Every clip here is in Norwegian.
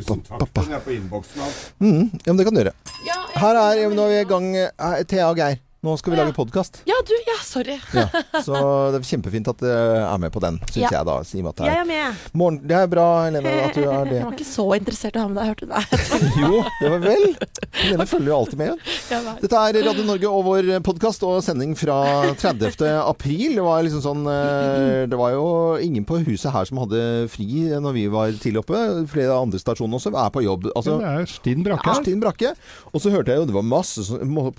Tusen takk. Den er på innboksen hans. Mm, ja, men det kan du gjøre. Ja, Her er Nå er vi i gang. eh, Thea og Geir. Nå skal vi lage podkast. Ja, du. Ja, sorry. Ja. Så det er kjempefint at du er med på den, syns Ja. jeg da. Si at det Jeg er med. Morgen, Det er bra, Helene, at du er det. Jeg var ikke så interessert i å ha med deg, hørte du det? Jo, det var vel. Helene følger jo alltid med. Dette er Radio Norge og vår podkast og sending fra 30. april. Det var liksom sånn eh, Det var jo ingen på huset her som hadde fri når vi var tidlig oppe. Flere andre stasjoner også er på jobb. Altså, det er stinn brakke. Ja, Stinn Brakke. Og så hørte jeg jo det var masse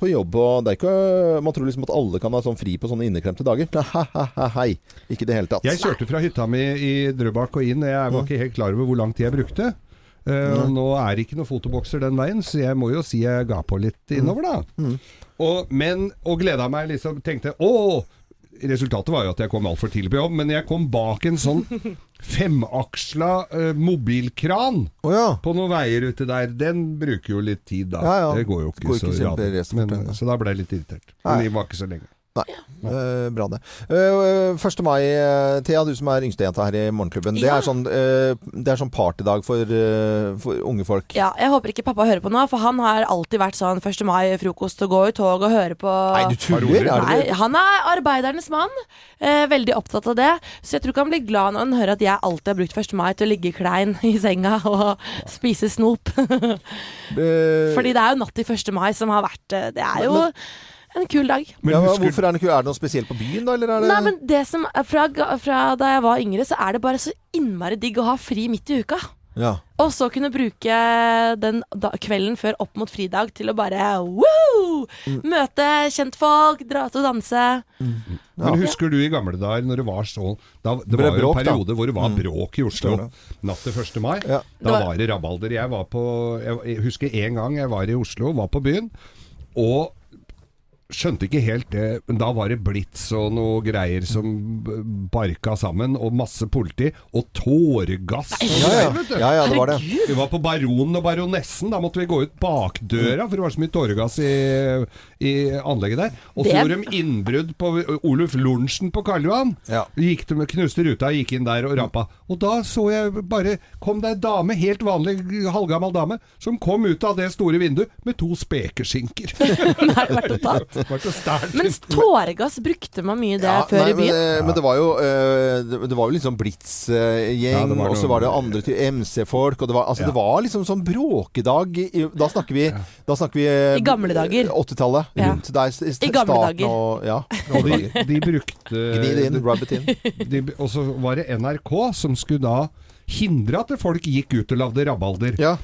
på jobb, og det er ikke Man tror liksom at alle kan ha sånn fri på sånne inneklemte dager. Hei. Ikke i det hele tatt. Jeg kjørte fra hytta mi i Drøbak og inn, jeg var ikke helt klar over hvor lang tid jeg brukte. Uh, nå er det ikke noen fotobokser den veien, så jeg må jo si jeg ga på litt innover, da. Og, men, og gleda meg liksom, tenkte å Resultatet var jo at jeg kom altfor tidlig på jobb, men jeg kom bak en sånn femaksla eh, mobilkran Å ja. på noen veier ute der. Den bruker jo litt tid, da. Ja, ja. Det går jo ikke, Går ikke så. Men, fort, ja. Så da ble jeg litt irritert. Nei. Men det var ikke så lenge. Nei. Eh, bra, det. Uh, 1. mai, eh, Thea, du som er yngstejenta her i Morgenklubben. Det, er sånn, uh, det er sånn partydag for, eh, for unge folk. Ja, jeg håper ikke pappa hører på nå, for han har alltid vært sånn 1. mai-frokost og gå i tog og høre på Nei, du tuller? Er det Nei, han er arbeidernes mann. Eh, veldig opptatt av det. Så jeg tror ikke han blir glad når han hører at jeg alltid har brukt 1. mai til å ligge klein i senga og spise snop. Eh, Fordi det er jo natt til 1. mai som har vært eh, Det er jo Men- en kul dag. Men ja, men husker- hvorfor er det Er det noe spesielt på byen, da? Eller er det Nei, men det som fra, fra da jeg var yngre, så er det bare så innmari digg å ha fri midt i uka. ja. Og så kunne bruke den da, kvelden før opp mot fridag til å bare woo! Mm. Møte kjentfolk, dra ut og danse. Men husker du i gamle dager når det var så da, Det var jo bråk, en da. periode hvor det var Mm. bråk i Oslo natt til 1. mai. Ja. Da Det var- var det rabalder. Jeg var på jeg husker en gang jeg var i Oslo, var på byen, og skjønte ikke helt det, men da var det blits og noe greier som barka sammen, og masse politi, og tåregass og Ja, ja. ja, ja, det var det. Vi var på Baronen og Baronessen. Da måtte vi gå ut bakdøra, for det var så mye tåregass i, i anlegget der. Og så gjorde de innbrudd på Oluf Lorentzen på Karl Johan. Ja. Gikk de med knuste ruta, gikk inn der og rapa. Og da så jeg bare Kom det ei dame, helt vanlig halvgammal dame, som kom ut av det store vinduet med to spekeskinker. Nei, vært og tatt. Men tåregass brukte man mye det Ja, før nei, i byen. Men, eh, men det var jo eh, det, var jo liksom Blitz-gjeng, Ja, og så var det andre til MC-folk. Og det var, altså, Ja. det var liksom sånn bråkedag. Da snakker vi, da snakker vi eh, I gamle dager. 80-tallet. Ja. Rundt der. I gamle dager. Og, ja, Og de, de brukte Gni det inn, rub it in. Og så var det NRK som skulle da hindre at folk gikk ut og lagde rabalder. Ja.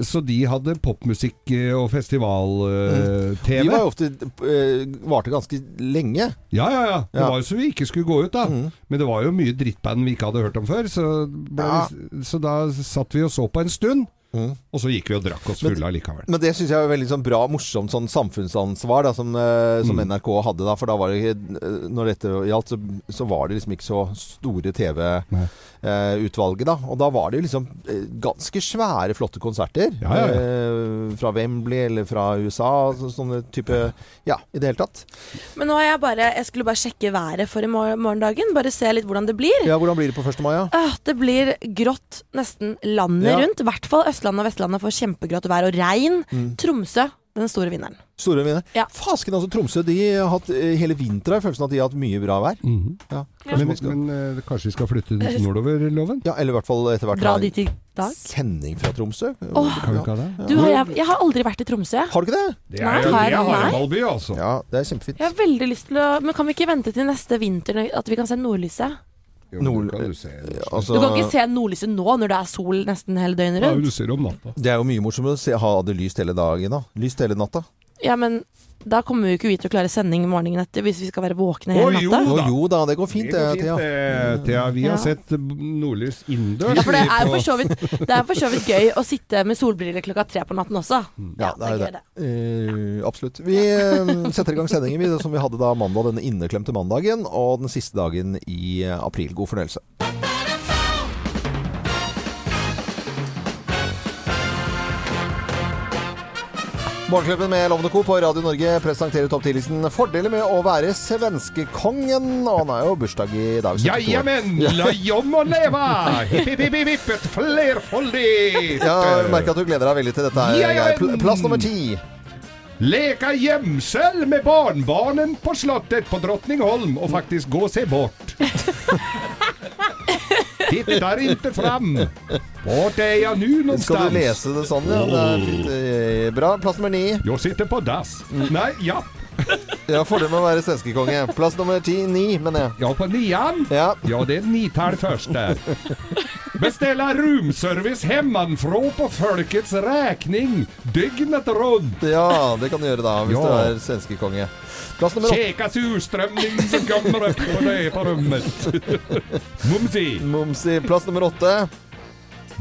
Så de hadde popmusikk eh, og festival-TV. De var jo ofte eh, varte ganske lenge. Ja, ja, ja. Det var jo så vi ikke skulle gå ut, da. Men det var jo mye drittband vi ikke hadde hørt om før, så, ble Ja. så da satt vi og så på en stund. Mm. Og så gikk vi og drakk oss fulle allikevel. Men det syns jeg er veldig sånn bra, morsomt sånn samfunnsansvar da, som, eh, som Mm. NRK hadde da. For da var det eh, Når dette gjaldt, så, så var det liksom ikke så store TV-utvalget, da. Og da var det jo liksom eh, ganske svære, flotte konserter. Ja, ja, ja. Eh, fra Wembley eller fra USA. Så, sånne type Ja, i det hele tatt. Men nå har jeg bare Jeg skulle bare sjekke været for i morgendagen. Bare se litt hvordan det blir. Ja, Hvordan blir det på 1. mai? Ja? Det blir grått nesten landet Ja. rundt. I hvert fall Østlandet og Vestlandet får kjempegrått vær og regn. Mm. Tromsø, den store vinneren. Store vinneren. Ja. Fasken, altså. Tromsø de har hatt eh, hele vinteren følelsen av at de har hatt mye bra vær. Mhm. Ja. Men, Kanskje man skal, men uh, kanskje vi skal flytte nordover, Loven? ja, eller i hvert fall etter hvert Dra dit i dag. sending fra Tromsø. Åh. Kan vi ikke ha det? Du, har jeg, jeg har aldri vært i Tromsø. Har du ikke det? Det er nei, har det er. Haraldby, altså. Ja, det er kjempefint. Jeg har veldig lyst til å Men kan vi ikke vente til neste vinter at vi kan se nordlyset? Jo, Nord- det kan du se. Altså, Du kan ikke se nordlyset nå når det er sol nesten hele døgnet rundt. Ja, du ser om natta. Det er jo mye morsommere å se, ha det lyst hele dagen. da Lyst hele natta. Ja, men da kommer jo ikke vi til å klare sending morgenen etter hvis vi skal være våkne hele natta. Å jo da, det går fint, Det går det, Thea. eh, Thea. Vi har Ja. sett eh, nordlys innendørs. Ja, for det er jo for så vidt, det er for så vidt gøy å sitte med solbriller klokka tre på natten også. Ja, det er jo det. Uh, absolutt. Vi eh, setter i gang sendingen vi, som vi hadde da mandag, denne inneklemte mandagen, og den siste dagen i eh, april. God fornøyelse. Morgenklubben med Lovende Co. på Radio Norge presenterer topp 10-listen fordeler med å være svenskekongen. Og han har jo bursdag i dag. 72 år. Jajamän, la må leve! Hipp, hipp, hipp, hipp, et flerfoldig! Ja, merker at du gleder deg veldig til dette. her. Pl- Plass nummer ti. Leka gjemsel med barnbarnen på slottet på Drottningholm og faktisk gå og se bort. Tittar inte fram. Vart är jag nu någonstans? Skal du lese det sånn, ja? Det er fint. Eh, Bra. Plass nummer ni. Jag sitter på dass. Nei, ja. Ja, Fordel med å være svenskekonge. Plass nummer ti. Ni, mener jeg. Ja, på nian. Ja. Ja, det er nitall først der. Beställa roomservice hemmanfrå på folkets regning dygnet rundt. ja, det kan du gjøre da, hvis Ja. du er svenskekonge. Plass nummer åtte. Som kommer upp på dig på rommet. Mumsi. Momsi. Plass nummer åtte.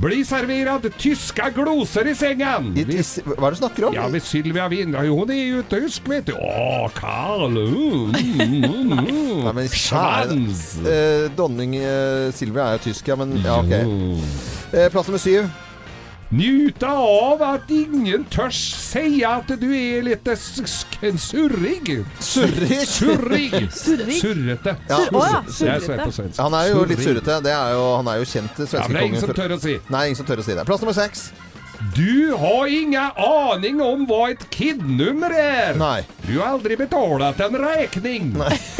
Bli servert tyske gloser i sengen! I, i, hva er det du snakker om? Ja, med Sylvia Wien. Hun er jo tysk, vet du. Åh, Karl. Mm, mm, mm. Nei, men Schwanz. eh, Dronning eh, Silvia er jo tysk, ja, men ja, ok. Eh, plass nummer syv. Njuta av at ingen tør si at du er litt surrig. Surrig. Surrig. Surrete. Ja. Ja. Han er jo litt surrete. Han er jo kjent Ja, men det er ingen som tør å si. Nei, ingen som tør å si det. Plass nummer seks. Du har inga aning om hva et KID-nummer er! Nei. Du har aldri betalt en räkning.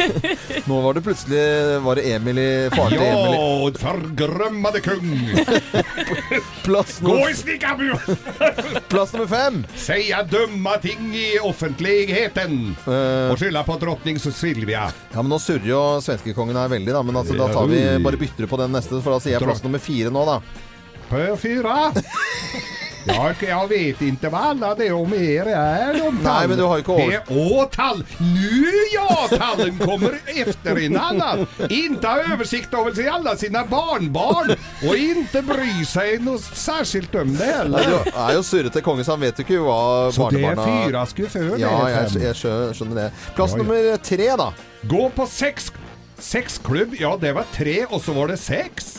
Nå var det plutselig Var det Emily, faren til Emil? Ja, forgrømmede kung. Plass Gå i snickarbu! plass nummer fem. Säga dumme ting i offentligheten. Uh, og skylla på drottning Silvia. ja, men Nå surrer jo svenskekongen her veldig, da. Men altså, da tar vi bare bytter på den neste, for da sier jeg plass nummer fire nå, da. På fyra. Ja, jag vet inte vad alla det om er är. De Nej, men du har ju inte Det Åh, tall! Nu ja, tallen kommer efter en annan. Inte ha översikt över sig alla sina barnbarn och inte bry sig något särskilt om det heller. du er jo surrete konge, så han vet jo ikke hva Så det er barnebarna fyra skulle för Ja, jeg, fem. jeg skjø- skjønner det. Plass Ja, ja. nummer tre, da. Gå på sex... Sexklubb, ja det var tre og så var det sex.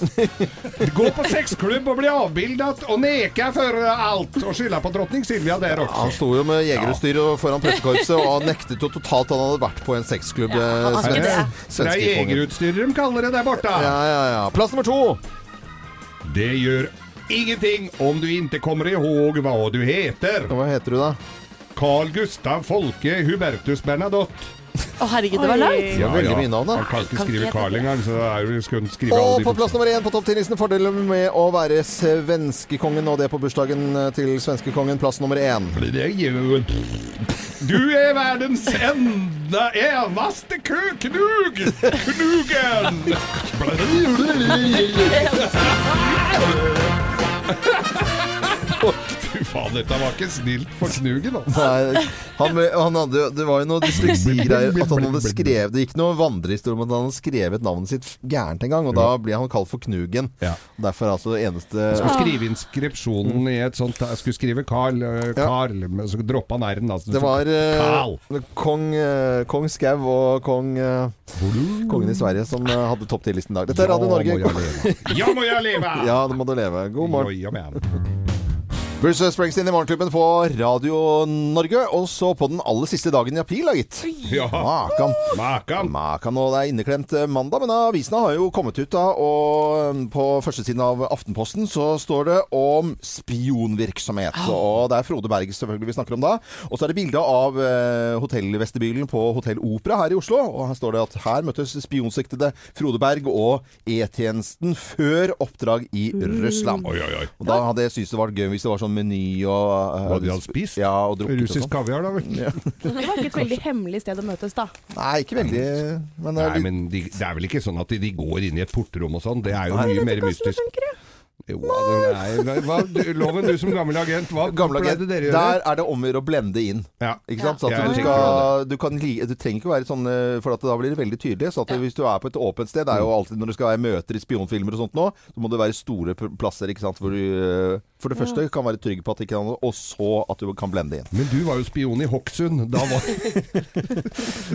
Gå på sexklubb og bli avbildet og neka for alt. Og skylda på drottning Silvia der også. Ja, Han sto jo med jegerutstyr foran pressekorpset, og nektet jo totalt at han hadde vært på en sexklubb. Ja, han eh, svensk- det. Det er jegerutstyr de kaller det der borte. Ja, ja, ja. Plass nummer to. Det gjør ingenting om du ikke kommer ihåg hva du heter. Hva heter du, da? Carl Gustav Folke Hubertus Bernadotte. Å herregud, det var langt. Ja, veldig mye navn, da. Han kan ikke skrive Carl engang, så det er jo skulle skrive Og alle på plass nummer én på topp 10-listen fordeler med å være svenskekongen, og det på bursdagen til svenskekongen. Plass nummer én. Det Du er verdens enda eneste kø- knug! Knugen! Fy faen, dette var ikke snilt for knugen, altså. Nei, han, han hadde, det var jo noe dysleksi-greier. At han hadde skrevet Det gikk noe vandrehistorie om at han hadde skrevet navnet sitt gærent en gang, og da ble han kalt for Knugen. Ja. Derfor altså det eneste Jeg skulle skrive inskripsjonen i et sånt Jeg skulle skrive Carl, Carl Ja. Men så droppa han r-en. Altså. Det var eh, kong, eh, kong Skau og kong eh, kongen i Sverige som eh, hadde topp 10-listen i dag. Dette er Radio Norge. Ja, må jeg leve! Ja, det må du leve. God morgen. Bruce Springsteen i Morgenklubben på Radio Norge. Og så på den aller siste dagen i april, da, gitt. Ja, Makan. makan. Makan, og det er inneklemt eh, mandag, men avisene har jo kommet ut da, og eh, på førstesiden av Aftenposten så står det om spionvirksomhet. Og det er Frode Berg selvfølgelig vi snakker om da. Og så er det bilde av eh, hotellvestibylen på Hotell Opera her i Oslo, og her står det at her møttes spionsiktede Frode Berg og E-tjenesten før oppdrag i Russland. Oi, oi, oi. Og da hadde jeg syntes det var gøy hvis det var sånn meny og eh, Hva de hadde spist? Ja, og drukket og Russisk sånn. kaviar, da vel? Det var ikke et veldig hemmelig sted å møtes, da. Nei, ikke veldig. Men, Nei, litt- men de, det er vel ikke sånn at de, de går inn i et portrom og sånn. Det er jo Nei. mye mer mystisk. funker? Jo, nei, nei, hva, du, Loven, du som gammel agent, hva Gamle pleide agent, dere å gjøre? der er det om å gjøre å blende inn. Ja. Ikke sant? Så at Jeg du, skal, du, kan, du trenger ikke å være sånn eh, For at da blir det veldig tydelig. Så at hvis du er på et åpent sted Det er jo alltid når det skal være møter i spionfilmer og sånt nå, så må det være store plasser ikke sant? hvor du eh, for det første kan være trygg på at det ikke er noe, og så at du kan blende inn. Men du var jo spion i Hokksund. Da var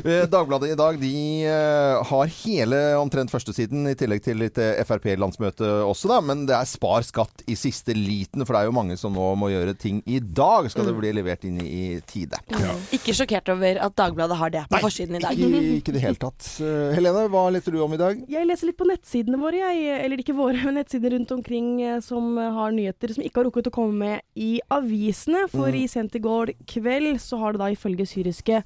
Eh, Dagbladet i dag de eh, har hele omtrent førstesiden, i tillegg til litt eh, Frp-landsmøte også, da. Men det er spar skatt i siste liten, for det er jo mange som nå må gjøre ting i dag. Skal det Mm. bli levert inn i, tide. tide. Ikke sjokkert over at Dagbladet har det på forsiden i dag. Ikke, ikke i det hele tatt. Helene, hva leser du om i dag? Jeg leser litt på nettsidene våre, jeg. Eller ikke våre, men nettsider rundt omkring som har nyheter som ikke har rukket å komme med i avisene. For i sent i går kveld så har det da ifølge syriske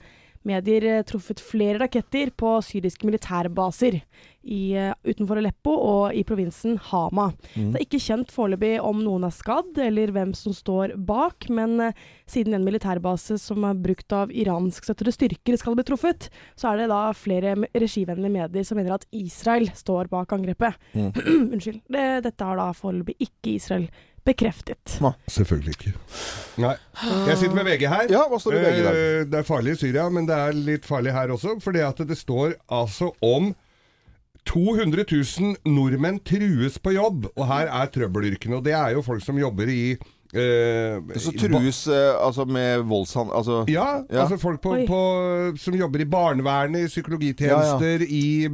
medier eh, truffet flere raketter på syriske militærbaser i, eh, utenfor Aleppo og i provinsen Hama. Det er ikke kjent foreløpig om noen er skadd, eller hvem som står bak, men eh, siden en militærbase som er brukt av iranskstøttede styrker skal bli truffet, så er det da flere regivennlige medier som mener at Israel står bak angrepet. Unnskyld. Det, dette har da foreløpig ikke Israel bekreftet. Selvfølgelig ikke. Nei. Jeg sitter med VG her. Ja, hva står det i VG der? Eh, Det er farlig i Syria, men det er litt farlig her også. Fordi at det står altså om 200 000 nordmenn trues på jobb, og her er trøbbelyrkene. Og det er jo folk som jobber i eh, Så i trues eh, altså med voldshandel altså, ja, Ja. altså folk på, på, som jobber i barnevernet, i psykologitjenester, i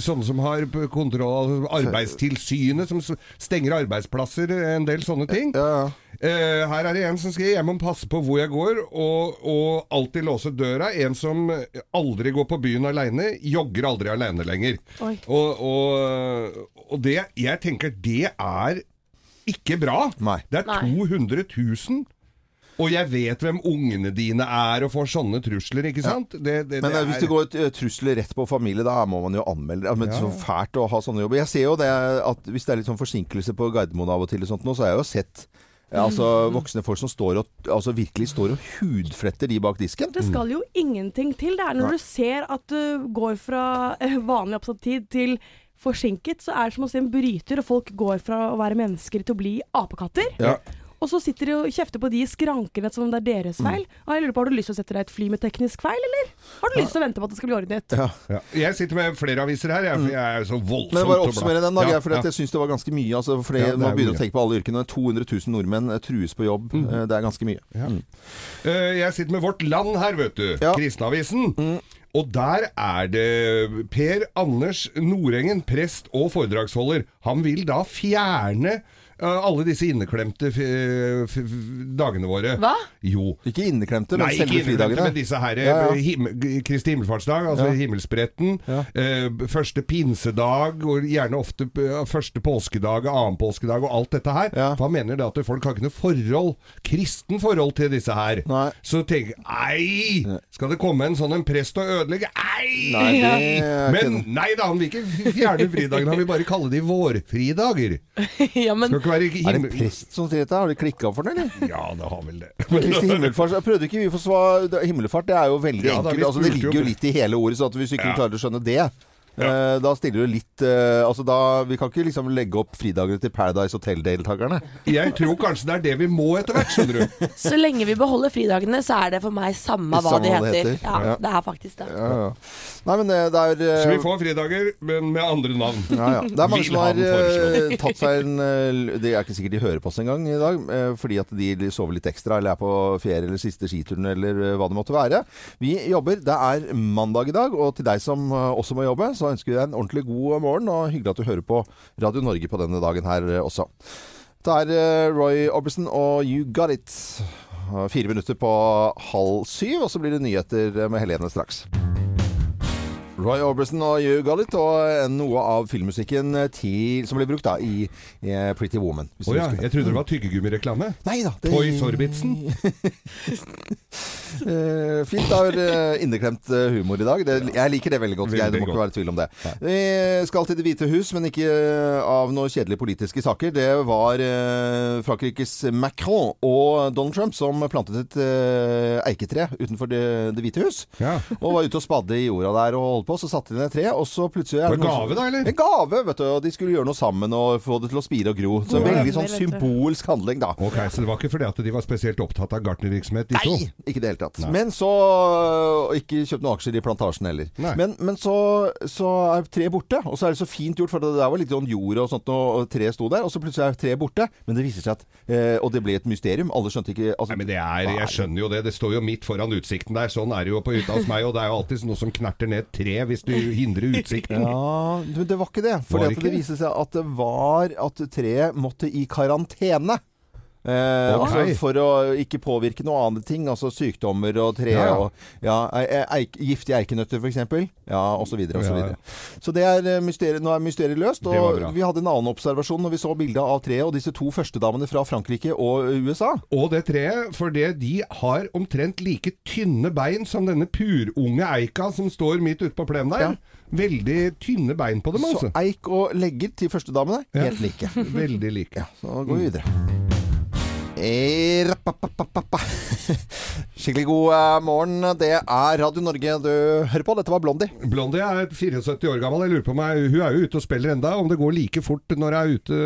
sånne som har kontroll Arbeidstilsynet, som stenger arbeidsplasser, en del sånne ting. ja, ja. Eh, her er det en som skriver Jeg må passe på hvor jeg går, og, og alltid låse døra. En som aldri går på byen aleine, jogger aldri aleine lenger. Oi. Og, og, og det Jeg tenker det er ikke bra. Nei. Det er Nei. 200 000. Og jeg vet hvem ungene dine er, og får sånne trusler, ikke sant? Det, det, Men det er... hvis det går eh, trusler rett på familie, da må man jo anmelde det. Men Ja, Så fælt å ha sånne jobber. Jeg ser jo det at hvis det er litt sånn forsinkelse på Gardermoen av og til, og sånt nå, så har jeg jo sett eh, altså, voksne folk som står og altså, virkelig står og hudfletter de bak disken. Det skal jo ingenting til. Det er når du ser at du går fra eh, vanlig oppsatt tid til forsinket, så er det som å se en bryter, og folk går fra å være mennesker til å bli apekatter. Ja. Og så sitter de og kjefter på de i skrankene som om det er deres feil. Og jeg lurer på, Har du lyst til å sette deg et fly med teknisk feil, eller har du lyst til å vente på at det skal bli ordnet? Ja. Ja. Jeg sitter med flere aviser her, jeg, for jeg er så voldsomt Men bare oppsummere den, da. Ja, for ja. jeg syns det var ganske mye. Altså, fordi Ja, Man begynner mye. å tenke på alle yrkene. 200 000 nordmenn eh, trues på jobb. Mm. Eh, Det er ganske mye. Ja. Eh, jeg sitter med Vårt Land her, vet du. Ja. Kristenavisen. Og der er det Per Anders Nordengen, prest og foredragsholder. Han vil da fjerne alle disse inneklemte f f f dagene våre. Hva? Jo. Ikke inneklemte, men Nei, ikke selve inneklemte, fridagene. men disse her Ja, ja. eh, him Kristi himmelfartsdag, altså Ja. himmelspretten. Ja. eh, første pinsedag, og gjerne ofte eh, første påskedag, annen påskedag og alt dette her. Han mener det at folk har ikke noe forhold, kristen forhold til disse her. Nei. Så tenker jeg Ei! Skal det komme en sånn en prest og ødelegge? Ei! Nei, det er Men ikke nei da, han vil ikke fjerne fridagene, han vil bare kalle de vårfridager. ja, men ikke Er det en prest som sier dette? Har de klikka for den, eller? Ja, det har vel det. Kristi himmelfart, prøvde ikke vi få svar Himmelfart det er jo veldig Ja, enkelt. Altså, det ligger jo litt i hele ordet, så hvis du ikke Ja. klarer å skjønne det eh, da stiller du litt eh, Altså da Vi kan ikke liksom legge opp fridagene til Paradise Hotel-deltakerne. Jeg tror kanskje det er det vi må etter hvert, skjønner du. så lenge vi beholder fridagene, så er det for meg samme hva Samme de hva det heter. heter. Ja, Ja. det er faktisk det. Ja, ja. Nei, men det, det er eh, Så vi får fridager, men med andre navn. ja, ja. Det er mange som har eh, tatt seg en eh, Det er ikke sikkert de hører på oss engang i dag, eh, fordi at de sover litt ekstra eller er på ferie eller siste skituren eller eh, hva det måtte være. Vi jobber. Det er mandag i dag, og til deg som eh, også må jobbe, så ønsker vi deg en ordentlig god morgen, og hyggelig at du hører på Radio Norge på denne dagen her eh, også. Det er eh, Roy Orbison og You Got It. Fire minutter på halv syv, og så blir det nyheter eh, med Helene straks. Roy Orbison og You Got It, og noe av filmmusikken til, som ble brukt da i, i Pretty Woman. Å du ja, jeg trodde det var tyggegummireklame. Nei da. det- Toys Sorbitsen. Eh, fint. av eh, inneklemt eh, humor i dag. Det, jeg liker det veldig godt. Veldig Geir, det må godt. ikke være tvil om det. Vi skal til Det hvite hus, men ikke av noen kjedelige politiske saker. Det var uh, Frankrikes Macron og Donald Trump som plantet et uh, eiketre utenfor Det, det hvite hus. Ja. Og var ute og spadde i jorda der og holdt på. Så satte de ned et tre, og så plutselig er Var det noen gave da, eller? En gave, vet du. Og de skulle gjøre noe sammen og få det til å spire og gro. Så en veldig sånn symbolsk handling, da. Ok, Så det var ikke fordi at de var spesielt opptatt av gartnervirksomhet, de to? Nei, ikke det hele tatt. Nei. Men så og Ikke kjøpt noen aksjer i plantasjen heller. Nei. Men, men så, så er treet borte. Og så er det så fint gjort, for det der var litt sånn jord og sånt, og, og treet sto der. Og så plutselig er treet borte. Men det viser seg at eh, Og det ble et mysterium. Alle skjønte ikke altså, Nei, men det er, Jeg skjønner jo det. Det står jo midt foran utsikten der. Sånn er det jo på hytta hos meg. Og det er jo alltid noe som knerter ned et tre hvis du hindrer utsikten. Ja, men det var ikke det. For det, det viste seg at det var at treet måtte i karantene. Eh, Ok. altså for å ikke påvirke noen andre ting, altså sykdommer og tre Ja, ja. og ja, eik, giftige eikenøtter f.eks. Ja, osv. osv. Så, Ja, så det er eh, mysteriet, nå er mysteriet løst. Og vi hadde en annen observasjon når vi så bildet av treet og disse to førstedamene fra Frankrike og USA. Og det treet, for det, de har omtrent like tynne bein som denne purunge eika som står midt ute på plenen der. Veldig tynne bein på dem, Så altså. eik og legger til førstedamene, helt like. Veldig like. Så går vi videre. Eh. Skikkelig god eh, morgen. Det er Radio Norge du hører på. Dette var Blondie. Blondie er 74 år gammel. Jeg lurer på meg, Hun er jo ute og spiller enda. Om det går like fort når jeg er ute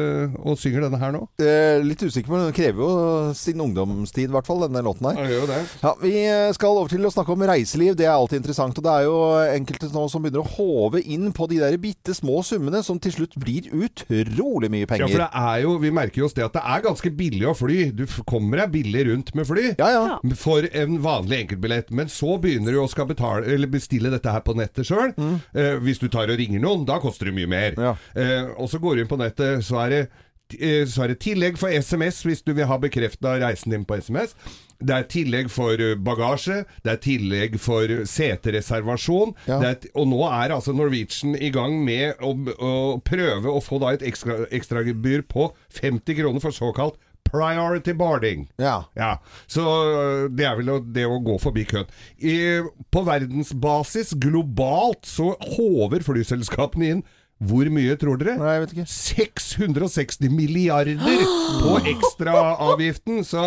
og synger denne her nå? Eh, litt usikker, men hun krever jo sin ungdomstid, i hvert fall, denne låten her. Ja. Ja, Vi skal over til å snakke om reiseliv. Det er alltid interessant. Og det er jo enkelte nå som begynner å håve inn på de der bitte små summene, som til slutt blir utrolig mye Ja, for penger. det er jo, Vi merker jo oss det at det er ganske billig å fly. Du kommer deg billig rundt med fly. Ja, ja. For en vanlig enkeltbillett. Men så begynner du å skal betale, eller bestille dette her på nettet sjøl. Eh, hvis du tar og ringer noen, da koster det mye mer. Ja. Eh, og så går du inn på nettet, så er det eh, så er det tillegg for SMS hvis du vil ha bekrefta reisen din på SMS. Det er tillegg for eh, bagasje, det er tillegg for setereservasjon. Ja. Det er, og nå er altså Norwegian i gang med å, å prøve å få da et ekstra, på 50 kroner for såkalt priority boarding. ja. Ja, så øh, det er vel det å gå forbi køen. I, på verdensbasis, globalt, så håver flyselskapene inn hvor mye, tror dere? Nei, jeg vet ikke. 660 milliarder på ekstraavgiften. Så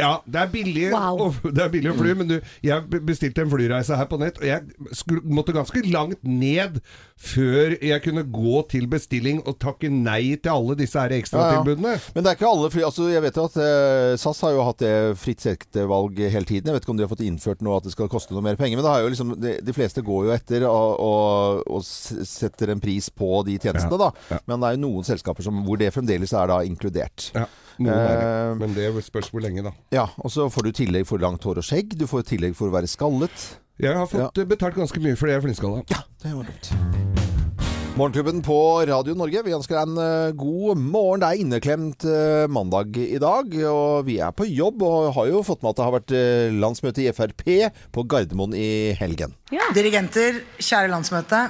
ja, det er, billig, Wow. å, det er billig å fly, men du, jeg bestilte en flyreise her på nett, og jeg skulle, måtte ganske langt ned før jeg kunne gå til bestilling og takke nei til alle disse her ekstratilbudene. Men det er ikke alle fly altså Jeg vet jo at eh, SAS har jo hatt det fritt sektorvalg hele tiden. Jeg vet ikke om de har fått innført noe at det skal koste noe mer penger. Men det har jo liksom, de, de fleste går jo etter og, og, og setter en pris på de tjenestene, Ja, da. ja. Men det er jo noen selskaper som, hvor det fremdeles er da inkludert. Ja, være. det. Eh, Men det spørs hvor lenge, da. Ja, Og så får du tillegg for langt hår og skjegg. Du får tillegg for å være skallet. Jeg har fått ja. betalt ganske mye fordi jeg er flintskalla. Ja, det var dumt. Morgenklubben på Radio Norge, vi ønsker deg en eh, god morgen. Det er inneklemt eh, mandag i dag, og vi er på jobb. Og har jo fått med at det har vært eh, landsmøte i Frp på Gardermoen i helgen. Dirigenter, kjære landsmøte.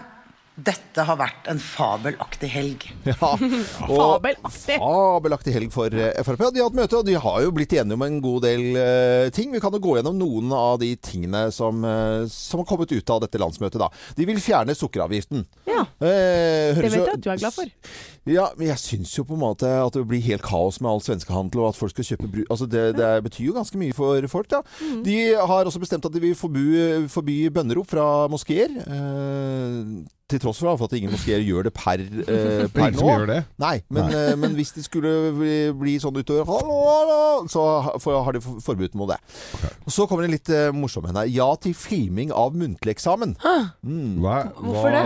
Dette har vært en fabelaktig helg. Ja, og Fabelaktig. fabelaktig helg for eh, Frp. De har hatt møte, og de har jo blitt enige om en god del uh, ting. Vi kan jo gå gjennom noen av de tingene som, uh, som har kommet ut av dette landsmøtet. da. De vil fjerne sukkeravgiften. Ja. Uh, Det vet jeg at du er glad for. Ja, men jeg syns jo på en måte at det blir helt kaos med all svenskehandel, og at folk skal kjøpe brus Altså, det, det betyr jo ganske mye for folk, da. Mm. De har også bestemt at de vil forby, forby bønnerop fra moskeer. Eh, til tross for at ingen moskeer gjør det per, eh, er per nå. gjør det. Nei, men, eh, men hvis det skulle bli, bli sånn utover Så ha- for- har de for- forbud mot det. Og Så kommer det litt eh, morsomt her. Ja til filming av muntlig eksamen. Hva, Hvorfor det?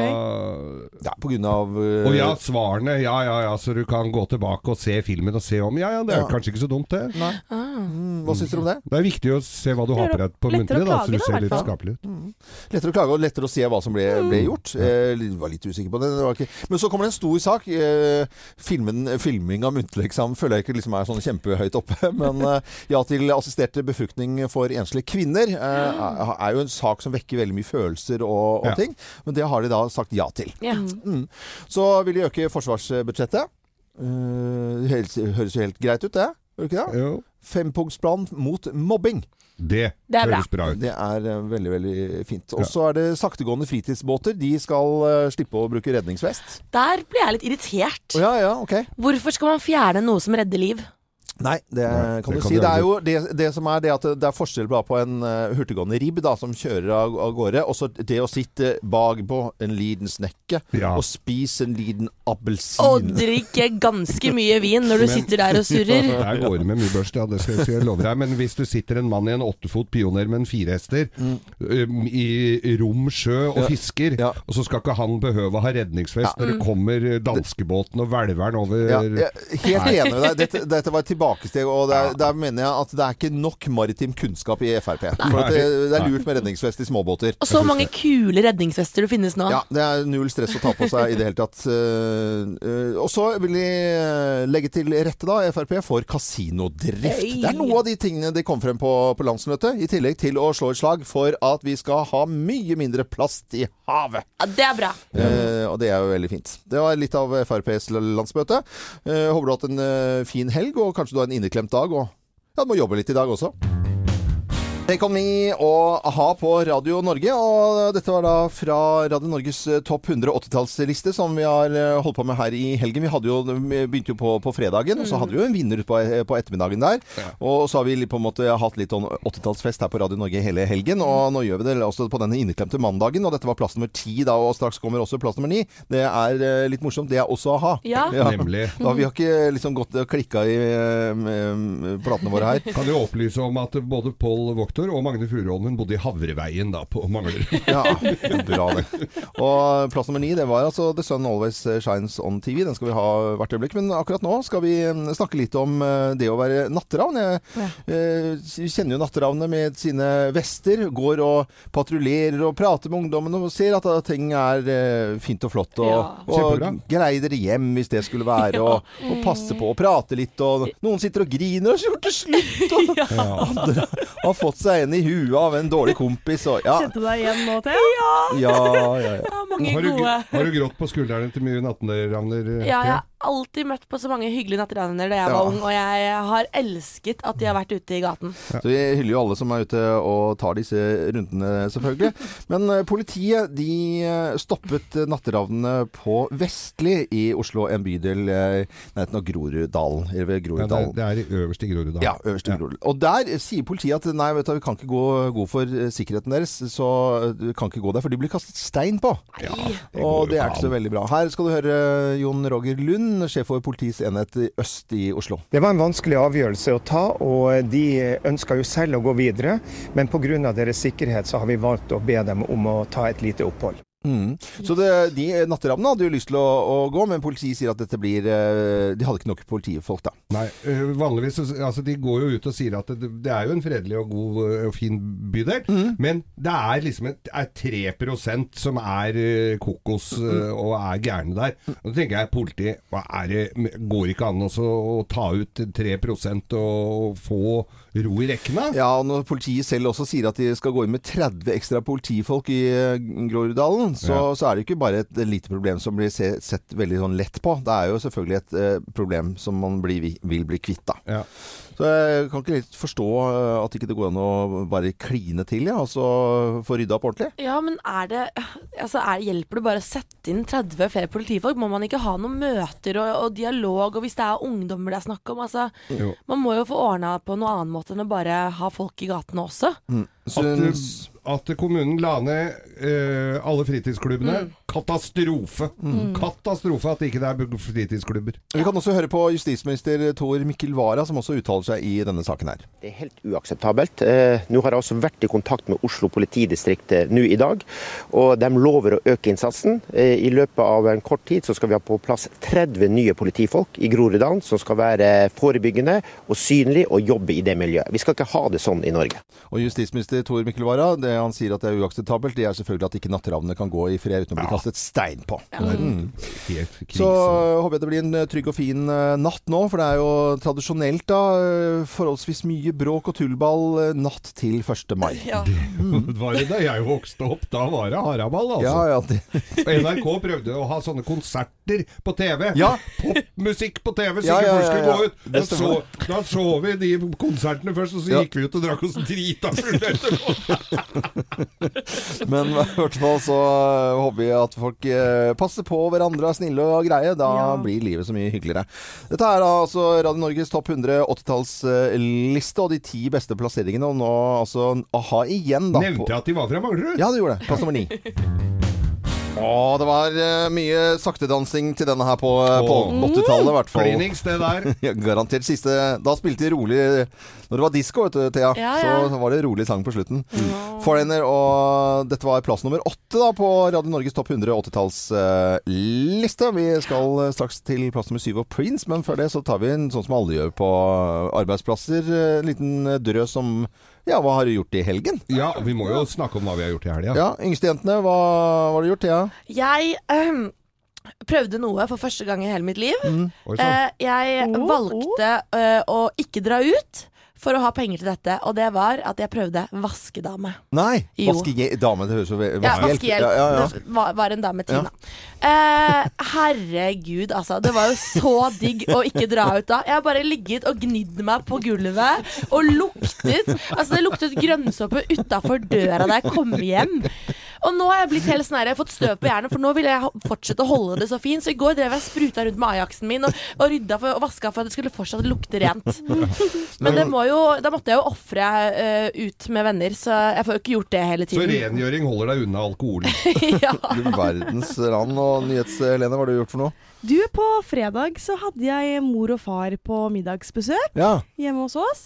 Ja, på grunn av eh, Å ja, svarene. Ja, ja, ja, så du kan gå tilbake og se filmen og se om. Ja, ja, det er Ja. kanskje ikke så dumt, det. Nei. Mm, hva syns dere om det? Det er viktig å se hva du har på deg på Lettere å muntlig, da, så klage du da, ser litt skapelig ut. Lettere å klage og lettere å se hva som ble, ble gjort. Eh, var litt usikker på det. det var ikke. Men så kommer det en stor sak. Eh, filmen, filming av muntlig eksamen føler jeg ikke liksom er sånn kjempehøyt oppe. Men eh, ja til assistert befruktning for enslige kvinner eh, er, jo en sak som vekker veldig mye følelser og, og Ja. ting. Men det har de da sagt ja til. Ja. Mm. Så vil de øke forsvarsbudsjettet. Eh, helt, høres jo helt greit ut, det. Gjør det ikke det? Jo. Fempunktsplan mot mobbing. Det, Det er bra. høres bra ut. Det er eh, veldig, veldig fint. Og så er det saktegående fritidsbåter. De skal uh, slippe å bruke redningsvest. Der ble jeg litt irritert. Oh, ja, ja, ok. Hvorfor skal man fjerne noe som redder liv? Nei, det Nei, kan det du kan si. Det er jo det, det som er det at det, er forskjell på en uh, hurtiggående ribb da, som kjører av, av gårde, og så det å sitte bakpå en liten snekke Ja. og spise en liten appelsin. Og drikke ganske mye vin når du sitter der og surrer. Der går det med mye børst, ja, det skal skal jeg love deg. Men hvis du sitter en mann i en åttefot pioner med en firehester um, i rom sjø og Mm. Ja. fisker, Ja. og så skal ikke han behøve å ha redningsvest når det kommer danskebåten og hvelveren over Ja, er helt Nei. enig med deg. Dette, dette var et tilbakesteg, og der, der mener jeg at det er ikke nok maritim kunnskap i Frp. For at det, det er lurt med redningsvest i småbåter. Og så mange kule redningsvester det finnes nå. Ja, det er null stress å ta på seg i det hele tatt. Eh, eh, og så vil de eh, legge til rette, da, Frp, for kasinodrift. Hey. Det er noe av de tingene de kom frem på på landsmøtet, i tillegg til å slå et slag for at vi skal ha mye mindre plast i havet. Ja, det er bra. Eh, og det er jo veldig fint. Det var litt av FrPs landsmøte. Eh, håper du har hatt en eh, fin helg, og kanskje du har en inneklemt dag. Og ja, du må jobbe litt i dag også. Take On Me og a-ha på Radio Norge. Og dette var da fra Radio Norges eh, topp 100 80-tallsliste som vi har eh, holdt på med her i helgen. Vi hadde jo, vi begynte jo på, på fredagen, og så hadde vi jo en vinner på, på ettermiddagen der. Og så har vi på en måte hatt litt sånn 80-tallsfest her på Radio Norge hele helgen. Og nå gjør vi det også på denne inneklemte mandagen, og dette var plass nummer ti da, og straks kommer også plass nummer ni. Det er eh, litt morsomt. Det er også a-ha. Ja. Nemlig. Da, vi har ikke liksom gått og klikka i eh, eh, platene våre her. Kan jo opplyse om at både Pål Voktor og Magne Furuholmen bodde i Havreveien da, på Manglerud. Ja, bra det. Og plass nummer ni, det var altså The Sun Always Shines On TV. Den skal vi ha hvert øyeblikk. Men akkurat nå skal vi mm, snakke litt om eh, det å være natteravn. Jeg Ja. eh, kjenner jo natteravnene med sine vester. Går og patruljerer og prater med ungdommen og ser at ting er eh, fint og flott. Og, Ja. og greier dere hjem hvis det skulle være. Og, og passer på å prate litt. Og noen sitter og griner og så gjort det slutt. Og andre har fått seg inn i huet av en dårlig kompis. Og, ja, Kjente du deg igjen nå, Thea? ja, ja, ja. Ja, mange Har du, gode. har du grått på skuldrene til mye natteravner? eh, Ja, ja. Alltid møtt på så mange hyggelige natteravner da jeg Ja. var ung, og jeg har elsket at de har vært ute i gaten. Så vi hyller jo alle som er ute og tar disse rundene, selvfølgelig. Men eh, politiet de eh, stoppet eh, natteravnene på Vestli i Oslo, en bydel eh, i nærheten av Groruddalen. Eller ved Ja, det, er, det er i øverst i Groruddalen. Ja, øverst i Groruddalen. Og der eh, sier politiet at nei, vet du, vi kan ikke gå god for eh, sikkerheten deres, så eh, du kan ikke gå der, for de blir kastet stein på. Ja, det og det er ikke så veldig bra. Her skal du høre eh, Jon Roger Lund, sjef for Politiets enhet i øst i Oslo. Det var en vanskelig avgjørelse å ta, og de ønska jo selv å gå videre. Men pga. deres sikkerhet så har vi valgt å be dem om å ta et lite opphold. Mm. Så det, de natteravnene hadde jo lyst til å, å gå, men politiet sier at dette blir eh, De hadde ikke nok politifolk, da. Nei, øh, vanligvis altså, De går jo ut og sier at det, det er jo en fredelig og god øh, og fin bydel, Mm. men det er liksom et, er 3 som er kokos Mm. og er gærne der. Og da tenker jeg politi, hva er det, går ikke an også å ta ut 3 og få ro i rekkene? Ja, når politiet selv også sier at de skal gå inn med 30 ekstra politifolk i eh, Så, Ja. så er det ikke bare et lite problem som blir se, sett veldig sånn lett på. Det er jo selvfølgelig et eh, problem som man blir, vil bli kvitt, da. Ja. Så jeg kan ikke helt forstå eh, at ikke det går an å bare kline til, ja, og så få rydda opp ordentlig. Ja, men er det altså er, Hjelper det bare å sette inn 30 flere politifolk? Må man ikke ha noen møter og, og dialog, og hvis det er ungdommer det er snakk om? Altså, Jo. man må jo få ordna på noen annen måte enn å bare ha folk i gatene også. At, Syns- at kommunen la ned uh, alle fritidsklubbene. Katastrofe! Katastrofe at ikke det ikke er fritidsklubber. Vi kan også høre på justisminister Tor Mikkel Wara, som også uttaler seg i denne saken her. Det er helt uakseptabelt. Uh, nå har jeg også vært i kontakt med Oslo politidistrikt eh, nå i dag, og de lover å øke innsatsen. Uh, I løpet av en kort tid så skal vi ha på plass 30 nye politifolk i Groruddalen som skal være forebyggende og synlige og jobbe i det miljøet. Vi skal ikke ha det sånn i Norge. Og justisminister Tor Mikkel Wara, det han sier at det er uakseptabelt, det er selvfølgelig at ikke natteravnene kan gå i fred uten å bli kastet stein på. Mm. Så øh, håper jeg det blir en øh, trygg og fin natt nå, for det er jo tradisjonelt da, eh, forholdsvis mye bråk og tullball eh, natt til 1. mai. Ja. Var det da jeg vokste opp? Da var det haraball, altså. Ja, ja, det, NRK prøvde å ha sånne konserter på TV. Ja. Popmusikk på TV, så Ja, ikke ja, folk skulle gå ut. Da så, da så vi de konsertene først, og så Ja. gikk vi ut og drakk oss drita fulle etterpå. men i hvert fall så eh, håper vi at folk eh, passer på hverandre, er snille og greie. Da Ja. blir livet så mye hyggeligere. Dette er da altså Radio Norges topp 100 80-tallsliste og de ti beste plasseringene. Og nå altså a-ha igjen, da. Nevnte jeg at de var fra Manglerud? Ja, du gjorde det. Plass nummer ni. Å, det var eh, mye saktedansing til denne her på, uh, på Åh. 80-tallet, i hvert fall. Klinings, det der. Ja, garantert siste Da spilte de rolig Når det var disko, vet du, Thea, Ja, ja. så var det rolig sang på slutten. Foreigner, og dette var plass nummer åtte da på Radio Norges topp 100 80-tallsliste. vi skal eh, straks til plass nummer syv og Prince, men før det så tar vi en sånn som alle gjør på arbeidsplasser. eh, En liten drøs om ja, hva har du gjort i helgen? Ja, vi må jo snakke om hva vi har gjort i helga. Ja, Yngstejentene, hva, hva har du gjort, Thea? Jeg um, prøvde noe for første gang i hele mitt liv. Mm. Eh, jeg valgte uh, å ikke dra ut for å ha penger til dette, og det var at jeg prøvde vaskedame. Nei! Vaskedame, det høres jo vaskehjelp. Ja, vaskehjelp. Ja, ja, ja. Det var, var en dame, Tina. Eh, herregud, altså. Det var jo så digg å ikke dra ut da. Jeg har bare ligget og gnidd meg på gulvet og luktet Altså, det luktet grønnsåpe utafor døra da jeg kom hjem. Og nå har jeg blitt helt sånn her, jeg har fått støv på hjernen, for nå vil jeg fortsette å holde det så fint. Så i går drev jeg spruta rundt med Ajaxen min og, og rydda for, og vaska for at det skulle fortsatt lukte rent. Men det må jo, da måtte jeg jo ofre uh, ut med venner, så jeg får jo ikke gjort det hele tiden. Så rengjøring holder deg unna alkohol. ja. Du verdens land og nyhets-Helene, hva har du gjort for noe? Du, på fredag så hadde jeg mor og far på middagsbesøk Ja. hjemme hos oss.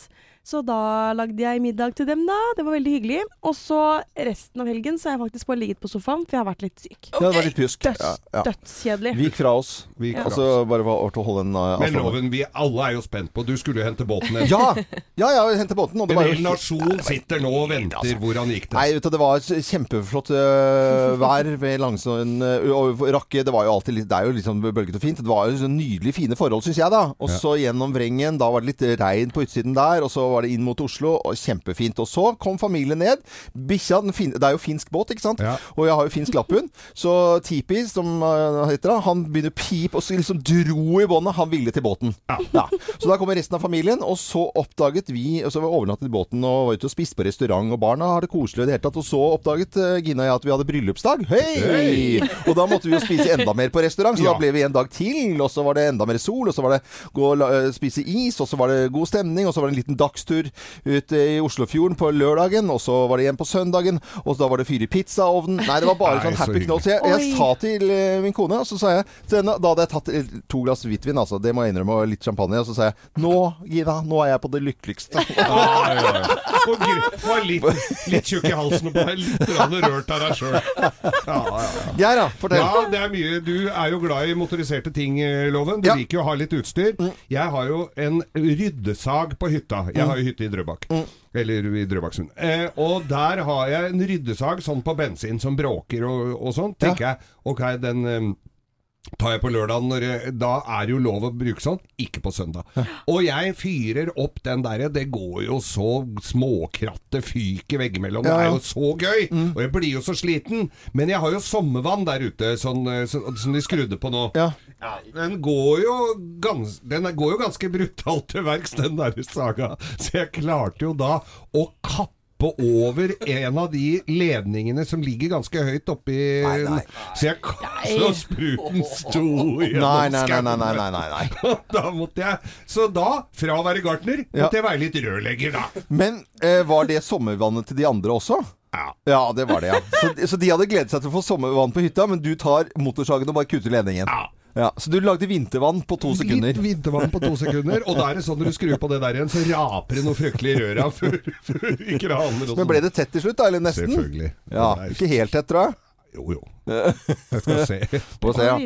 Så da lagde jeg middag til dem, da. Det var veldig hyggelig. Og så resten av helgen så har jeg faktisk bare ligget på sofaen, for jeg har vært litt syk. Ja, det var litt pjusk. Døds, Ja, ja. Dødskjedelig. Vi gikk fra oss. Vi gikk fra så oss. bare var å holde en uh, Men loven, vi alle er jo spent på Du skulle jo hente båten din. Ja! Ja, ja, hente båten. Og det En var jo hel nasjon sitter nå og venter. Hvordan gikk det? Nei, vet du, det var kjempeflott uh, vær ved Langsund uh, og Rakke. Det var jo alltid litt Det er jo litt sånn bølgete og fint. Det var jo så nydelig fine forhold, syns jeg, da. Og så gjennom Vrengen. Da var det litt regn på utsiden der. Og så var det inn mot Oslo. Og kjempefint. Og så kom familien ned. Bikkja Det er jo finsk båt, ikke sant? Ja. Og jeg har jo finsk lapphund. Så Tipi, som øh, heter det, han begynner å pipe og så liksom dro i båndet. Han ville til båten. Ja. Så da kommer resten av familien, og så oppdaget vi Og så var vi overnattet i båten og var ute og spiste på restaurant, og barna har det koselig i det hele tatt. Og så oppdaget eh, Gina og jeg at vi hadde bryllupsdag. Hei! Og da måtte vi jo spise enda mer på restaurant, så Ja. da ble vi en dag til. Og så var det enda mer sol, og så var det gå og eh, spise is, og så var det god stemning, og så var det en liten dagstur ut i Oslofjorden på lørdagen, og så var det igjen på søndagen, og da var det fyr i pizzaovnen. Nei, det var bare Nei, sånn happy knall. Så jeg, jeg sa til eh, min kone, og så sa jeg så denne- Da hadde jeg tatt eh, to glass hvitvin, altså. Det må jeg innrømme, og litt champagne. Og så sa jeg Nå, Gina, nå er jeg på det lykkeligste. Ja, ja, ja. Og var litt, litt tjukk i halsen og litt rørt av deg sjøl. Ja, ja, ja. Fortell. Ja, det er mye. Du er jo glad i motoriserte ting, eh, Loven. Du Ja. liker jo å ha litt utstyr. Jeg har jo en ryddesag på hytta. Jeg har jo hytte i Drøbak. Eller i Drøbaksund. Eh, og der har jeg en ryddesag sånn på bensin som bråker og, og sånn. Tenker jeg ok, den um, tar jeg på lørdag, når jeg, da er det jo lov å bruke sånn. Ikke på søndag. Og jeg fyrer opp den derre. Det går jo så småkrattet fyker veggimellom. Det er jo så gøy! Og jeg blir jo så sliten. Men jeg har jo sommervann der ute, sånn, eh, så, som de skrudde på nå. Ja. Den går jo gans, Den går jo ganske brutalt til verks, den der saga. Så jeg klarte jo da å kappe over en av de ledningene som ligger ganske høyt oppi Så jeg Så spruten sto gjennom Nei, nei, nei, nei, skauen. nei, nei, nei, nei. Da måtte jeg Så da, fra å være gartner, måtte jeg være litt rørlegger, da. Men eh, var det sommervannet til de andre også? Ja. Ja, det var det, ja. Så, så de hadde gledet seg til å få sommervann på hytta, men du tar motorsagen og bare kutter ledningen? Ja. Ja, Så du lagde vintervann på to sekunder? Litt vintervann på to sekunder. Og da er det sånn når du skrur på det der igjen, så raper det noe fryktelig i røra før, før kraner og Men ble det tett til slutt, da? Eller nesten? Selvfølgelig. Ja, Ikke helt tett, tror jeg. Jo, jo. Jeg skal se. Se, ja.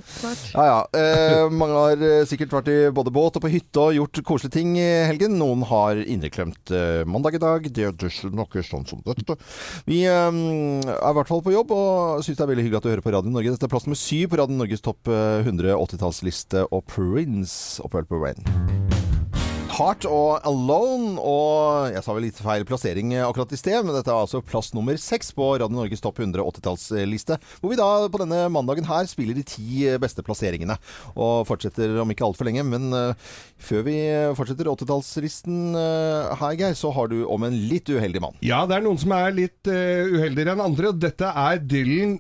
Ja, ja. Eh, mange har eh, sikkert vært i både båt og på hytte og gjort koselige ting i helgen. Noen har inneklemt eh, mandag i dag. Det er noe sånn som dette. Vi eh, er i hvert fall på jobb og syns det er veldig hyggelig at du hører på Radio Norge. Dette er plass nummer syv på Radio Norges topp eh, 100 80-tallsliste og Prince og Purple Rain. Heart og Alone. Og jeg sa vel litt feil plassering akkurat i sted, men dette er altså plass nummer seks på Radio Norges topp 100 80-tallsliste. Hvor vi da på denne mandagen her spiller de ti beste plasseringene. Og fortsetter om ikke altfor lenge. Men uh, før vi fortsetter 80-tallslisten uh, her, Geir, så har du om en litt uheldig mann. Ja, det er noen som er litt uh, uheldigere enn andre. og Dette er Dylan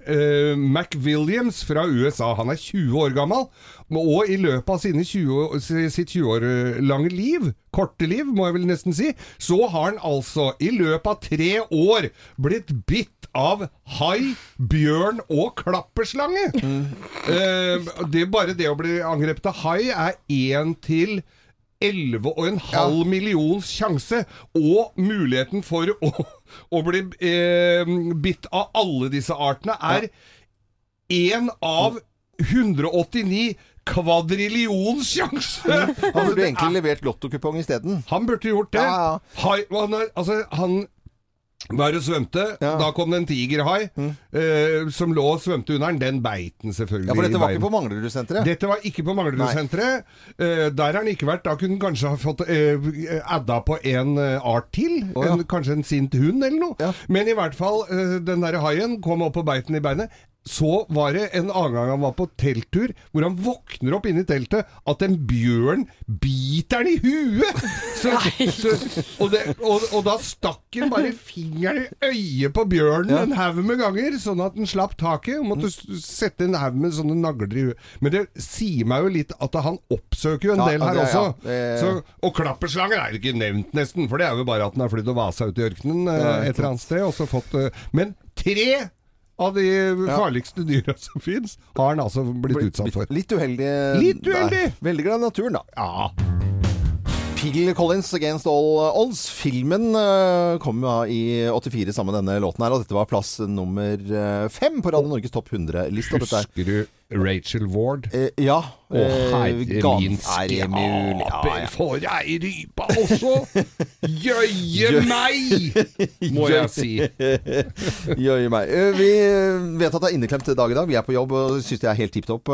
McWilliams fra USA. Han er 20 år gammel. Og i løpet av sine 20, sitt 20 år lange liv, korte liv må jeg vel nesten si, så har han altså i løpet av tre år blitt bitt av hai, bjørn og klapperslange. Mm. Uh, det, bare det å bli angrepet av hai er én til 11,5 ja. millions sjanse, og muligheten for å, å bli eh, bitt av alle disse artene er én ja. av 189 kvadrillions sjanse! Han burde egentlig levert lottokupong isteden. Han burde gjort det. Ja, ja. Hai, han, altså, han var og svømte. Ja. Da kom det en tigerhai mm. eh, som lå og svømte under den. Den beit den selvfølgelig. Ja, For dette var ikke på Manglerudsenteret? Dette var ikke på Manglerudsenteret. Eh, der har han ikke vært. Da kunne han kanskje ha fått eh, adda på en uh, art til. Oh, ja. en, kanskje en sint hund eller noe. Ja. Men i hvert fall, eh, den der haien kom opp og beit den i beinet. Så var det en annen gang han var på telttur, hvor han våkner opp inni teltet at en bjørn biter han i huet! Så, så, og, det, og, og, da stakk han bare fingeren i øyet på bjørnen ja. en haug med ganger, sånn at han slapp taket. Og måtte sette en haug med sånne nagler i huet. Men det sier meg jo litt at han oppsøker jo en del her det, også. Ja. Så, og klapperslanger er jo ikke nevnt, nesten, for det er jo bare at han har flydd og vasa ut i ørkenen eh, et eller annet sted. Og så fått, eh, men tre av de farligste dyra som fins, har han altså blitt utsatt for. Litt uheldig. Litt uheldig! Der. Veldig glad i naturen, da. Ja. Phil Collins 'Against All Odds'. Filmen uh, kom i 84 sammen med denne låten her, og dette var plass nummer uh, fem på Radio Norges topp 100-liste. Husker du Rachel Ward? Eh, ja. Å, herre min skaper, for ei rype også! Jøye meg, må jeg si. Jøye meg. Vi vet at det er inneklemt dag i dag. Vi er på jobb og syns det er helt tipp topp.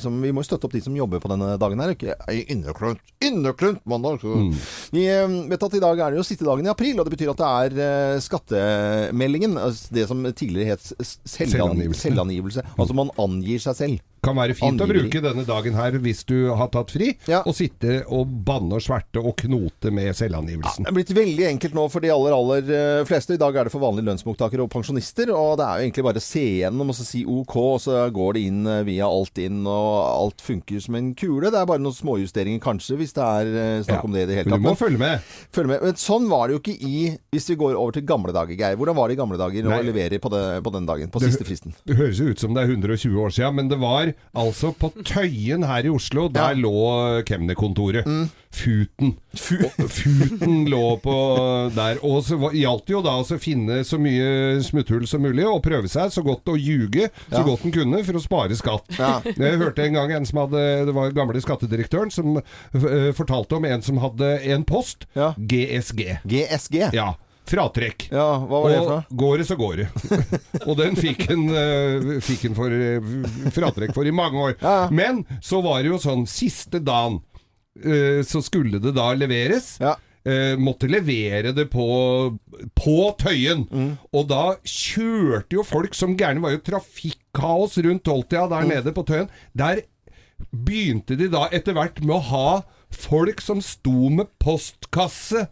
Som, vi må støtte opp de som jobber på denne dagen her. Inneklemt, inneklemt mandag! Mm. Vi vet at i dag er det jo siste dagen i april, og det betyr at det er skattemeldingen. Altså det som tidligere het selvangivelse. selvangivelse. Altså man angir seg selv kan være fint Angiveri. å bruke denne dagen her hvis du har tatt fri, ja. og sitte og banne og sverte og knote med selvangivelsen. Ja, det er blitt veldig enkelt nå for de aller, aller eh, fleste. I dag er det for vanlige lønnsmottakere og pensjonister, og det er jo egentlig bare å se gjennom og så si OK, og så går det inn eh, via alt inn, og alt funker som en kule. Det er bare noen småjusteringer kanskje, hvis det er eh, snakk ja, om det i det hele tatt. Du må følge med. følge med. Men sånn var det jo ikke i Hvis vi går over til gamle dager, Geir. Hvordan var det i gamle dager å levere på, det, på den dagen? På det, siste fristen? Det høres jo ut som det er 120 år siden, men det var altså på Tøyen her i Oslo, der ja. lå kemnerkontoret. Mm. Futen. Futen lå på der. Og så gjaldt det jo da å finne så mye smutthull som mulig, og prøve seg så godt å ljuge så ja. godt en kunne for å spare skatt. Ja. Jeg hørte en gang en som hadde Det var gamle skattedirektøren som uh, fortalte om en som hadde en post. GSG. GSG? Ja Fratrekk. Ja, hva var det for Og går det, så går det. og den fikk en, uh, fikk en for, uh, fratrekk for i mange år. Ja. Men så var det jo sånn siste dagen uh, så skulle det da leveres. Ja. måtte levere det på, på Tøyen. Mm. Og da kjørte jo folk som gærne. Det var jo trafikkaos rundt tolvtida der mm. nede på Tøyen. Der begynte de da etter hvert med å ha folk som sto med postkasse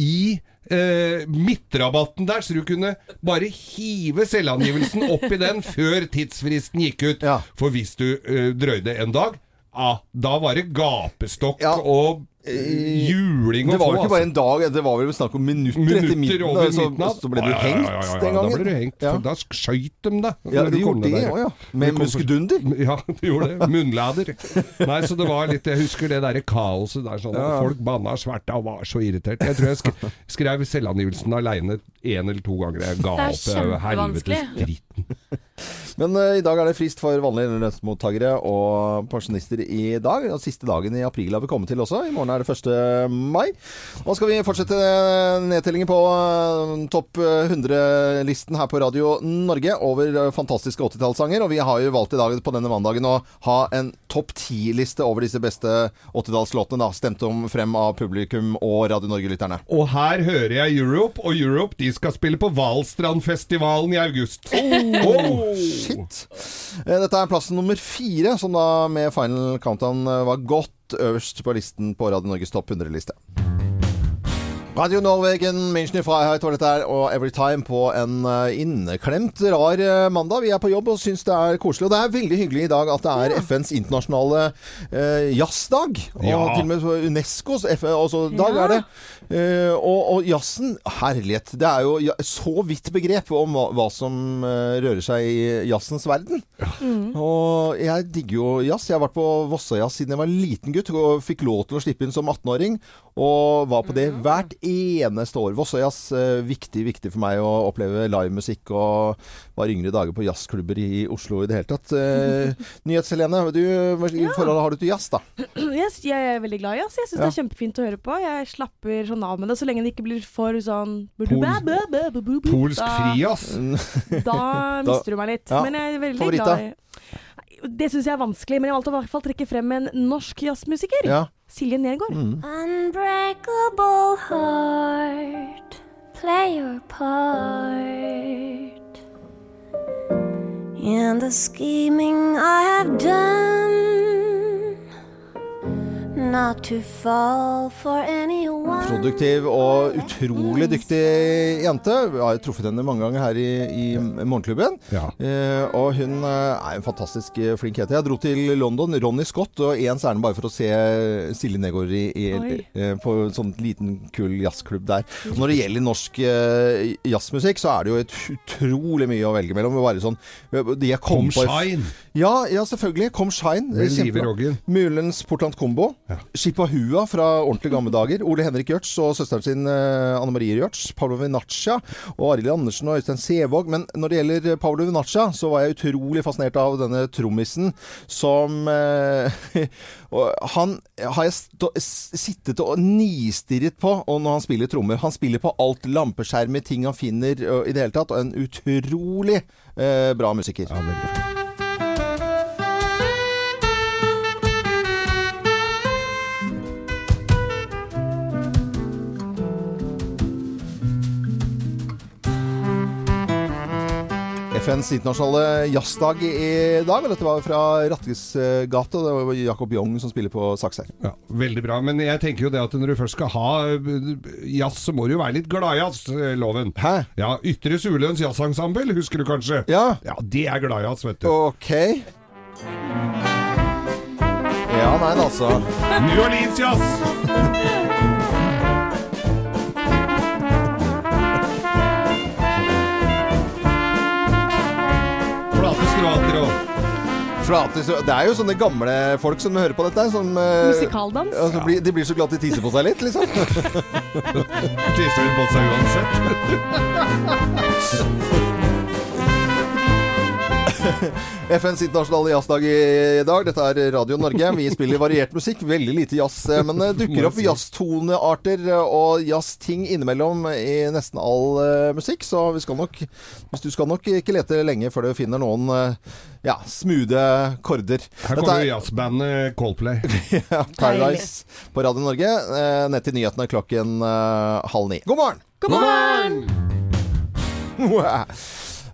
i eh, midtrabatten der, så du kunne bare hive selvangivelsen opp i den før tidsfristen gikk ut. Ja. For hvis du eh, drøyde en dag, ah, da var det gapestokk ja. og juling og Det var jo ikke bare en dag, det var vel snakk om minutter, minutter etter midten. over så, midnatt. Så ble du hengt ja, ja, ja, den gangen. Da ble du hengt, for da skøyt de deg. Ja, de gjorde det òg, ja. Med muskedunder? Ja, de gjorde det. Munnlader. Nei, så det var litt Jeg husker det derre kaoset der. Sånn, Folk banna svært og var så irritert. Jeg tror jeg skrev selvangivelsen aleine én eller to ganger. Jeg ga opp helvetes dritten. Men uh, i dag er det frist for vanlige lønnsmottakere og pensjonister i dag. Og siste dagen i april har vi kommet til også. I morgen er det 1. mai. Nå skal vi fortsette nedtellingen på eh, topp 100-listen her på Radio Norge over eh, fantastiske 80-tallssanger. Og vi har jo valgt i dag på denne mandagen å ha en topp 10-liste over disse beste 80-tallslåtene. da, Stemt om frem av publikum og Radio Norge-lytterne. Og her hører jeg Europe, og Europe de skal spille på Valstrandfestivalen i august. Oh, shit! Eh, Dette er plassen nummer fire, som da med Final Countdown eh, var godt øverst på listen på Radio Norges topp 100-liste. Radio Norwegen, München i Freiheit var dette her, og Everytime på en eh, inneklemt rar mandag. Vi er på jobb og syns det er koselig. Og det er veldig hyggelig i dag at det er FNs internasjonale eh, jazzdag. Og Ja. til og med Unescos FN, også, dag Ja. er det. Eh, og, og jazzen, herlighet. Det er jo så vidt begrep om hva, hva som eh, rører seg i jazzens verden. Og jeg digger jo jazz. Jeg har vært på Vossajazz siden jeg var liten gutt og fikk lov til å slippe inn som 18-åring. Og var på det hvert eneste år. Vossajazz, eh, viktig, viktig for meg å oppleve livemusikk. Og var yngre dager på jazzklubber i Oslo i det hele tatt. Nyhets-Helene, du, hva slags forhold har du til jazz, da? Yes, jeg er veldig glad i jazz. Jeg syns Ja. det er kjempefint å høre på. Jeg slapper sånn av med det så lenge det ikke blir for sånn Pol- Polsk Da- frijazz. Da mister du meg litt. Ja. Men jeg er veldig glad i Det syns jeg er vanskelig, men jeg valgte å i hvert fall trekke frem en norsk jazzmusiker. Ja. Silje Nergård. Mm. Unbreakable heart, play your part in the scheming I have done, not to fall for anyone. Produktiv og utrolig dyktig jente. Jeg har truffet henne mange ganger her i, i Morgenklubben. Ja. Eh, og hun eh, er en fantastisk eh, flink jente. Jeg dro til London, Ronny Scott, og ens ærend bare for å se Silje Negård i, i, eh, på en sånn liten, kul jazzklubb der. Og når det gjelder norsk eh, jazzmusikk, så er det jo et utrolig mye å velge mellom. Bare sånn, de jeg kom på Shine. Ja, ja, selvfølgelig. Kom Shine. Mulens Portland Combo. Ja. Shipahua fra ordentlig gamle dager. Ole Henrik Gjørts og søsteren sin eh, Anne Marie Gjørts. Pablo Vinaccia og Arild Andersen og Øystein Sevåg. Men når det gjelder eh, Pablo Vinaccia, så var jeg utrolig fascinert av denne trommisen som eh, Han har jeg stå, sittet og nistirret på og når han spiller trommer. Han spiller på alt. Lampeskjermer, ting han finner i det hele tatt. Og en utrolig eh, bra musiker. Ja, veldig FNs internasjonale jazzdag i dag. Og dette var fra Rattes og det var Jakob Young som spiller på saks her. Ja, veldig bra. Men jeg tenker jo det at når du først skal ha eh, jazz, så må du jo være litt gladjazz, eh, Loven. Hæ? Ja, Ytre Suløns jazzensemble, husker du kanskje? Ja, Ja, det er gladjazz, vet du. ok. Ja, nei, altså. New Orleans Flate, det er jo sånne gamle folk som hører på dette. Som, eh, Musikaldans. ja, så blir, de blir så glad de tisser på seg litt, liksom. tisser vel på seg uansett. FNs internasjonale jazzdag i dag. Dette er Radio Norge. Vi spiller variert musikk. Veldig lite jazz. eh, Men det dukker opp jazztonearter eh, og jazzting innimellom i nesten all uh, musikk. Så vi skal nok Hvis du skal nok ikke lete lenge før du finner noen uh, ja, smoothe korder. Her kommer er... jazzbandet Coldplay. ja, Paradise på Radio Norge. Uh, Ned til nyhetene klokken eh, halv ni. God morgen! God morgen! Eh,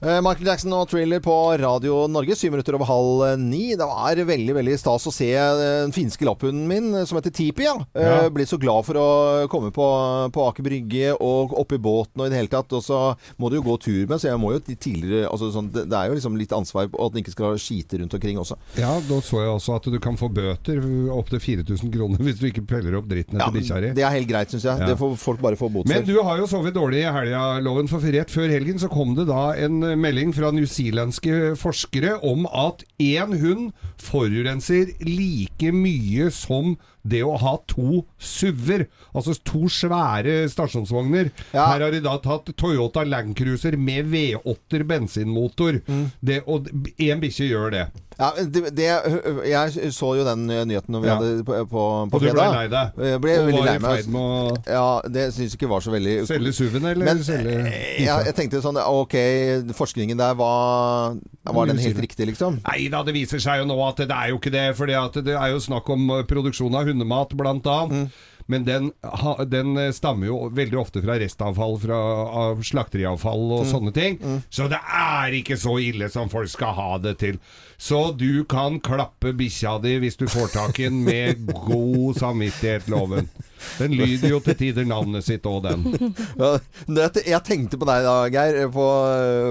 Michael Jackson og Thriller på Radio Norge, syv minutter over halv eh, ni. Det var veldig veldig stas å se eh, den finske lapphunden min, eh, som heter Tipi. Ja. Eh, Ja. Ble så glad for å komme på, på Aker Brygge og oppe i båten og i det hele tatt. Og så må du jo gå tur med, så jeg må jo tidligere altså, sånn, det, er jo liksom litt ansvar på at den ikke skal skite rundt omkring også. Ja, da så jeg også at du kan få bøter opptil 4000 kroner hvis du ikke peller opp dritten Ja, etter bikkja di. det er helt greit, syns jeg. Ja. Det får folk bare få bot Men du har jo sovet dårlig i helga, Loven, for rett før helgen så kom det da en melding fra newzealandske forskere om at én hund forurenser like mye som det å ha to SUV-er, altså to svære stasjonsvogner. Ja. Her har de da tatt Toyota Land Cruiser med V8-er bensinmotor. Mm. Det, og én bikkje gjør det. Ja, det, det, jeg så jo den nyheten når vi Ja. hadde på, på, på Og du ble fredag. lei deg. Jeg ble og veldig var lei meg. med å Ja, det syns jeg ikke var så veldig selge SUV-en, eller Men selge eh, ja, jeg tenkte sånn Ok, forskningen der var Var den helt riktig, liksom? Nei da, det viser seg jo nå at det er jo ikke det. For det er jo snakk om eh, produksjon av hundemat, bl.a. Mm. Men den, den eh, stammer jo veldig ofte fra restavfall fra, av slakteriavfall og Mm. sånne ting. Så det er ikke så ille som folk skal ha det til. Så du kan klappe bikkja di hvis du får tak i den med god samvittighet, loven. Den lyder jo til tider navnet sitt òg, den. Ja, det, jeg tenkte på deg da, Geir, på,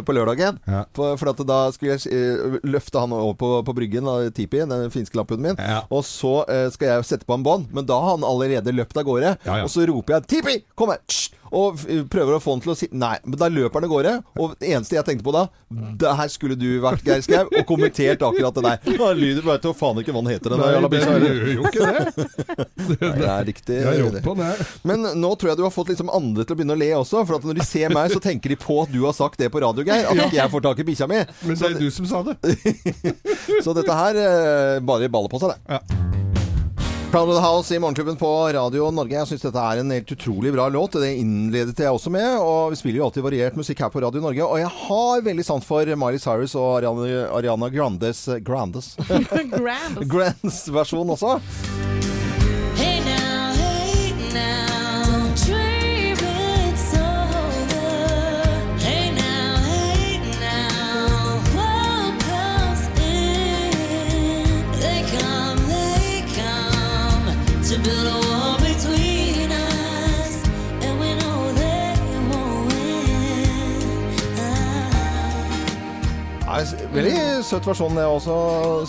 på lørdagen. Ja. For, for at da skulle jeg eh, løfte han over på, på bryggen, da, Tipi, den finske lapphunden min. Ja. Og så eh, skal jeg sette på en bånd, men da har han allerede løpt av gårde. Ja, ja. Og så roper jeg 'Tipi, kom her!' Og prøver å få han til å si Nei, men da løper han av gårde. Og det eneste jeg tenkte på da Det her skulle du vært, Geir Skau, og kommentert akkurat det der. Da lyder bare til å faen ikke hva han heter, den der bikkja. den gjør jo ikke det. Nei, Det er riktig. Jeg har på det. Men nå tror jeg du har fått liksom andre til å begynne å le også. For at når de ser meg, så tenker de på at du har sagt det på radio, Geir. At ikke jeg får tak i bikkja mi. Men det er du som sa det. Så dette her eh, bare baller på seg, det. Ja. Proud of the House i Morgenklubben på Radio Norge. Jeg syns dette er en helt utrolig bra låt. Det innledet jeg også med. Og vi spiller jo alltid variert musikk her på Radio Norge. Og jeg har veldig sans for Miley Cyrus og Ariana, Ariana Grandes Grandes Grand. Grandes versjon også. Veldig søt versjon det også,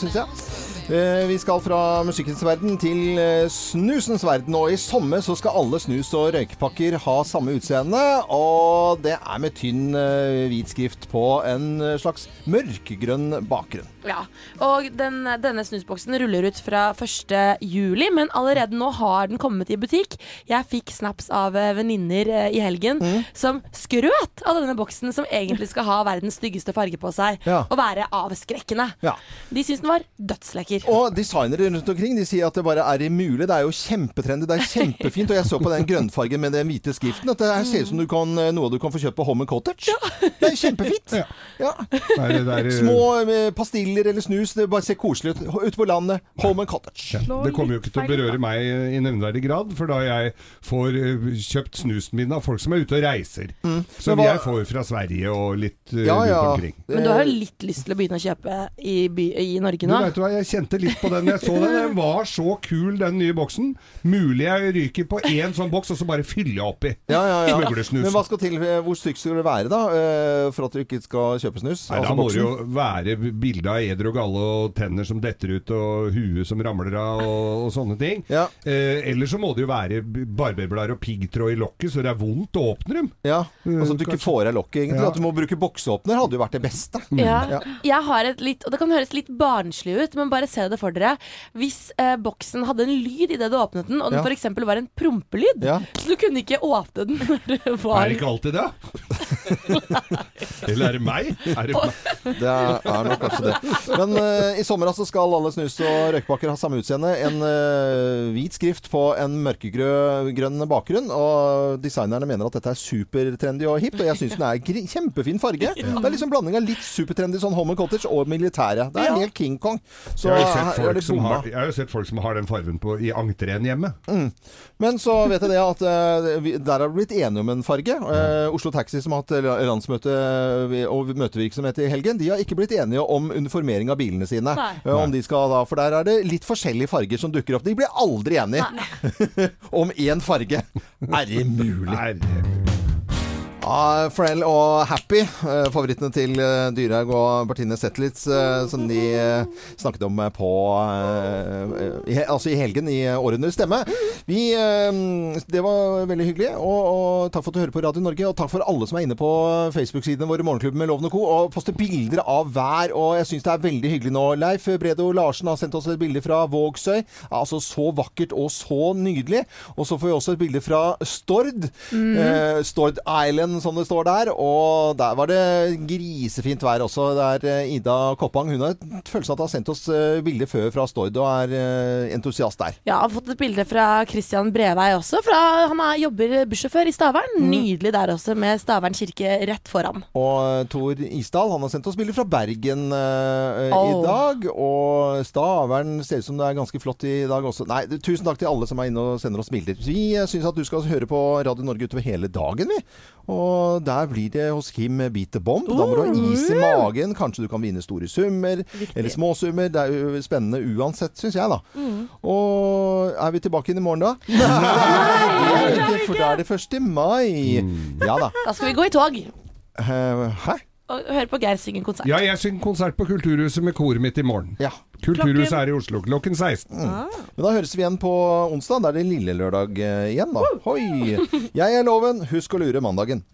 syns jeg. Eh, Vi skal fra musikkens verden til eh, snusens verden. Og i sommer så skal alle snus- og røykepakker ha samme utseende. Og det er med tynn eh, hvit skrift på en slags mørkegrønn bakgrunn. Ja, og den, denne snusboksen ruller ut fra 1. juli, men allerede nå har den kommet i butikk. Jeg fikk snaps av eh, venninner eh, i helgen som skrøt av denne boksen, som egentlig skal ha verdens styggeste farge på seg, Ja. og være avskrekkende. Ja. De syns den var dødslekker. Og designere rundt omkring de sier at det bare er mulig. Det er jo kjempetrendy. Det er kjempefint. Og jeg så på den grønnfargen med den hvite skriften at det her ser ut som du kan, noe du kan få kjøpt på Home and Cottage. Det er kjempefint. Ja. Ja. Eh, Små eh, pastiller eller snus. Det bare ser koselig ut. Ute på landet. Home and Cottage. Det kommer jo ikke til å berøre meg i nevneverdig grad, for da jeg får eh, kjøpt snusen min av folk som er ute og reiser. Mm. Som hva- jeg får fra Sverige og litt eh, Ja, ja. rundt omkring. Men du har litt lyst til å begynne å kjøpe i, by, i Norge Du nå? vet hva, Jeg kjente litt på den jeg så den. Den var så kul, den nye boksen. Mulig jeg ryker på én sånn boks, og så bare fyller jeg oppi. Ja, ja, ja. Men hva skal til? Hvor stygt skal det være, da? eh, For at du ikke skal kjøpe snus? Nei, Altså Da må det jo være bilde av eder og galle og tenner som detter ut og huet som ramler av og, og sånne ting. Ja. Eh, eller så må det jo være barberblader og piggtråd i lokket, så det er vondt å åpne dem. Ja, altså at du ikke får av lokket, egentlig. Ja. At du må bruke bokseåpner hadde jo vært det beste. Ja. Ja. Jeg har et litt, og det kan høres litt barnslig ut, men bare se det for dere. Hvis eh, boksen hadde en lyd idet du åpnet den, og den Ja. for f.eks. var en prompelyd, Ja. så du kunne ikke åpne den når det var Er det ikke alltid det? Eller er det meg? Er det meg? Det er, er nok kanskje det. Men uh, i sommer altså skal alle snus- og røykpakker ha samme utseende. En uh, hvit skrift på en mørkegrønn bakgrunn. Og designerne mener at dette er supertrendy og hipt, og jeg syns den er gri- kjempefin farge. Det er liksom blanding av litt supertrendy sånn Home and Cottage og militære. Det er helt King Kong. Så Jeg har, jo sett her folk som har, jeg har jo sett folk som har den fargen på, i entreen hjemme. Men så vet jeg det at uh, vi, der har vi blitt enige om en farge. Eh, Oslo Taxi, som har hatt landsmøte og møtevirksomhet i helgen, de har ikke blitt enige om uniformering av bilene sine. Nei. Eh, om de skal da, For der er det litt forskjellige farger som dukker opp. De blir aldri enige om én farge. Er det mulig? Er det Ja, Pharrell og Happy, eh, favorittene til eh, Dyrhaug og Bertine Zetlitz, som de snakket om på Altså i helgen i År under stemme. Vi, eh, det var veldig hyggelig, og, og takk for at du hører på Radio Norge. Og takk for alle som er inne på Facebook-sidene våre, Morgenklubben med Loven og Co. Og poster bilder av vær. Og jeg syns det er veldig hyggelig nå. Leif Bredo Larsen har sendt oss et bilde fra Vågsøy. Altså så vakkert og så nydelig. Og så får vi også et bilde fra Stord. Eh, Stord Island, som det står der. Og der var det grisefint vær også. Det er eh, Ida Koppang. Hun har følelsen av at hun har sendt oss eh, bilder før fra Stord, og er eh, entusiast der. Ja, jeg har fått et bilde fra Christian Brevei også. Fra, han er, jobber bussjåfør i Stavern. Nydelig der også, med Stavern kirke rett foran. Og eh, Tor Isdal han har sendt oss bilder fra Bergen eh, i dag. Og Stavern ser ut som det er ganske flott i dag også. Nei, tusen takk til alle som er inne og sender oss bilder. Vi uh, syns at du skal høre på Radio Norge utover hele dagen, vi. Og der blir det hos Kim Beat the Bomb. Da må du ha is i magen. Kanskje du kan vinne store summer. Eller småsummer. Det er jo spennende uansett, syns jeg, da. Og er vi tilbake inn i morgen, da? Nei, det er ikke, for da er det 1. mai. Ja da. Da skal vi gå i tog Eh, hæ? og høre på Geir synge konsert. Ja, jeg synger konsert på Kulturhuset med koret mitt i morgen. Ja. Kulturhuset er i Oslo klokken 16. Men da høres vi igjen på onsdag. Da er det lille lørdag eh, igjen, da. Hoi! Jeg er Loven. Husk å lure mandagen.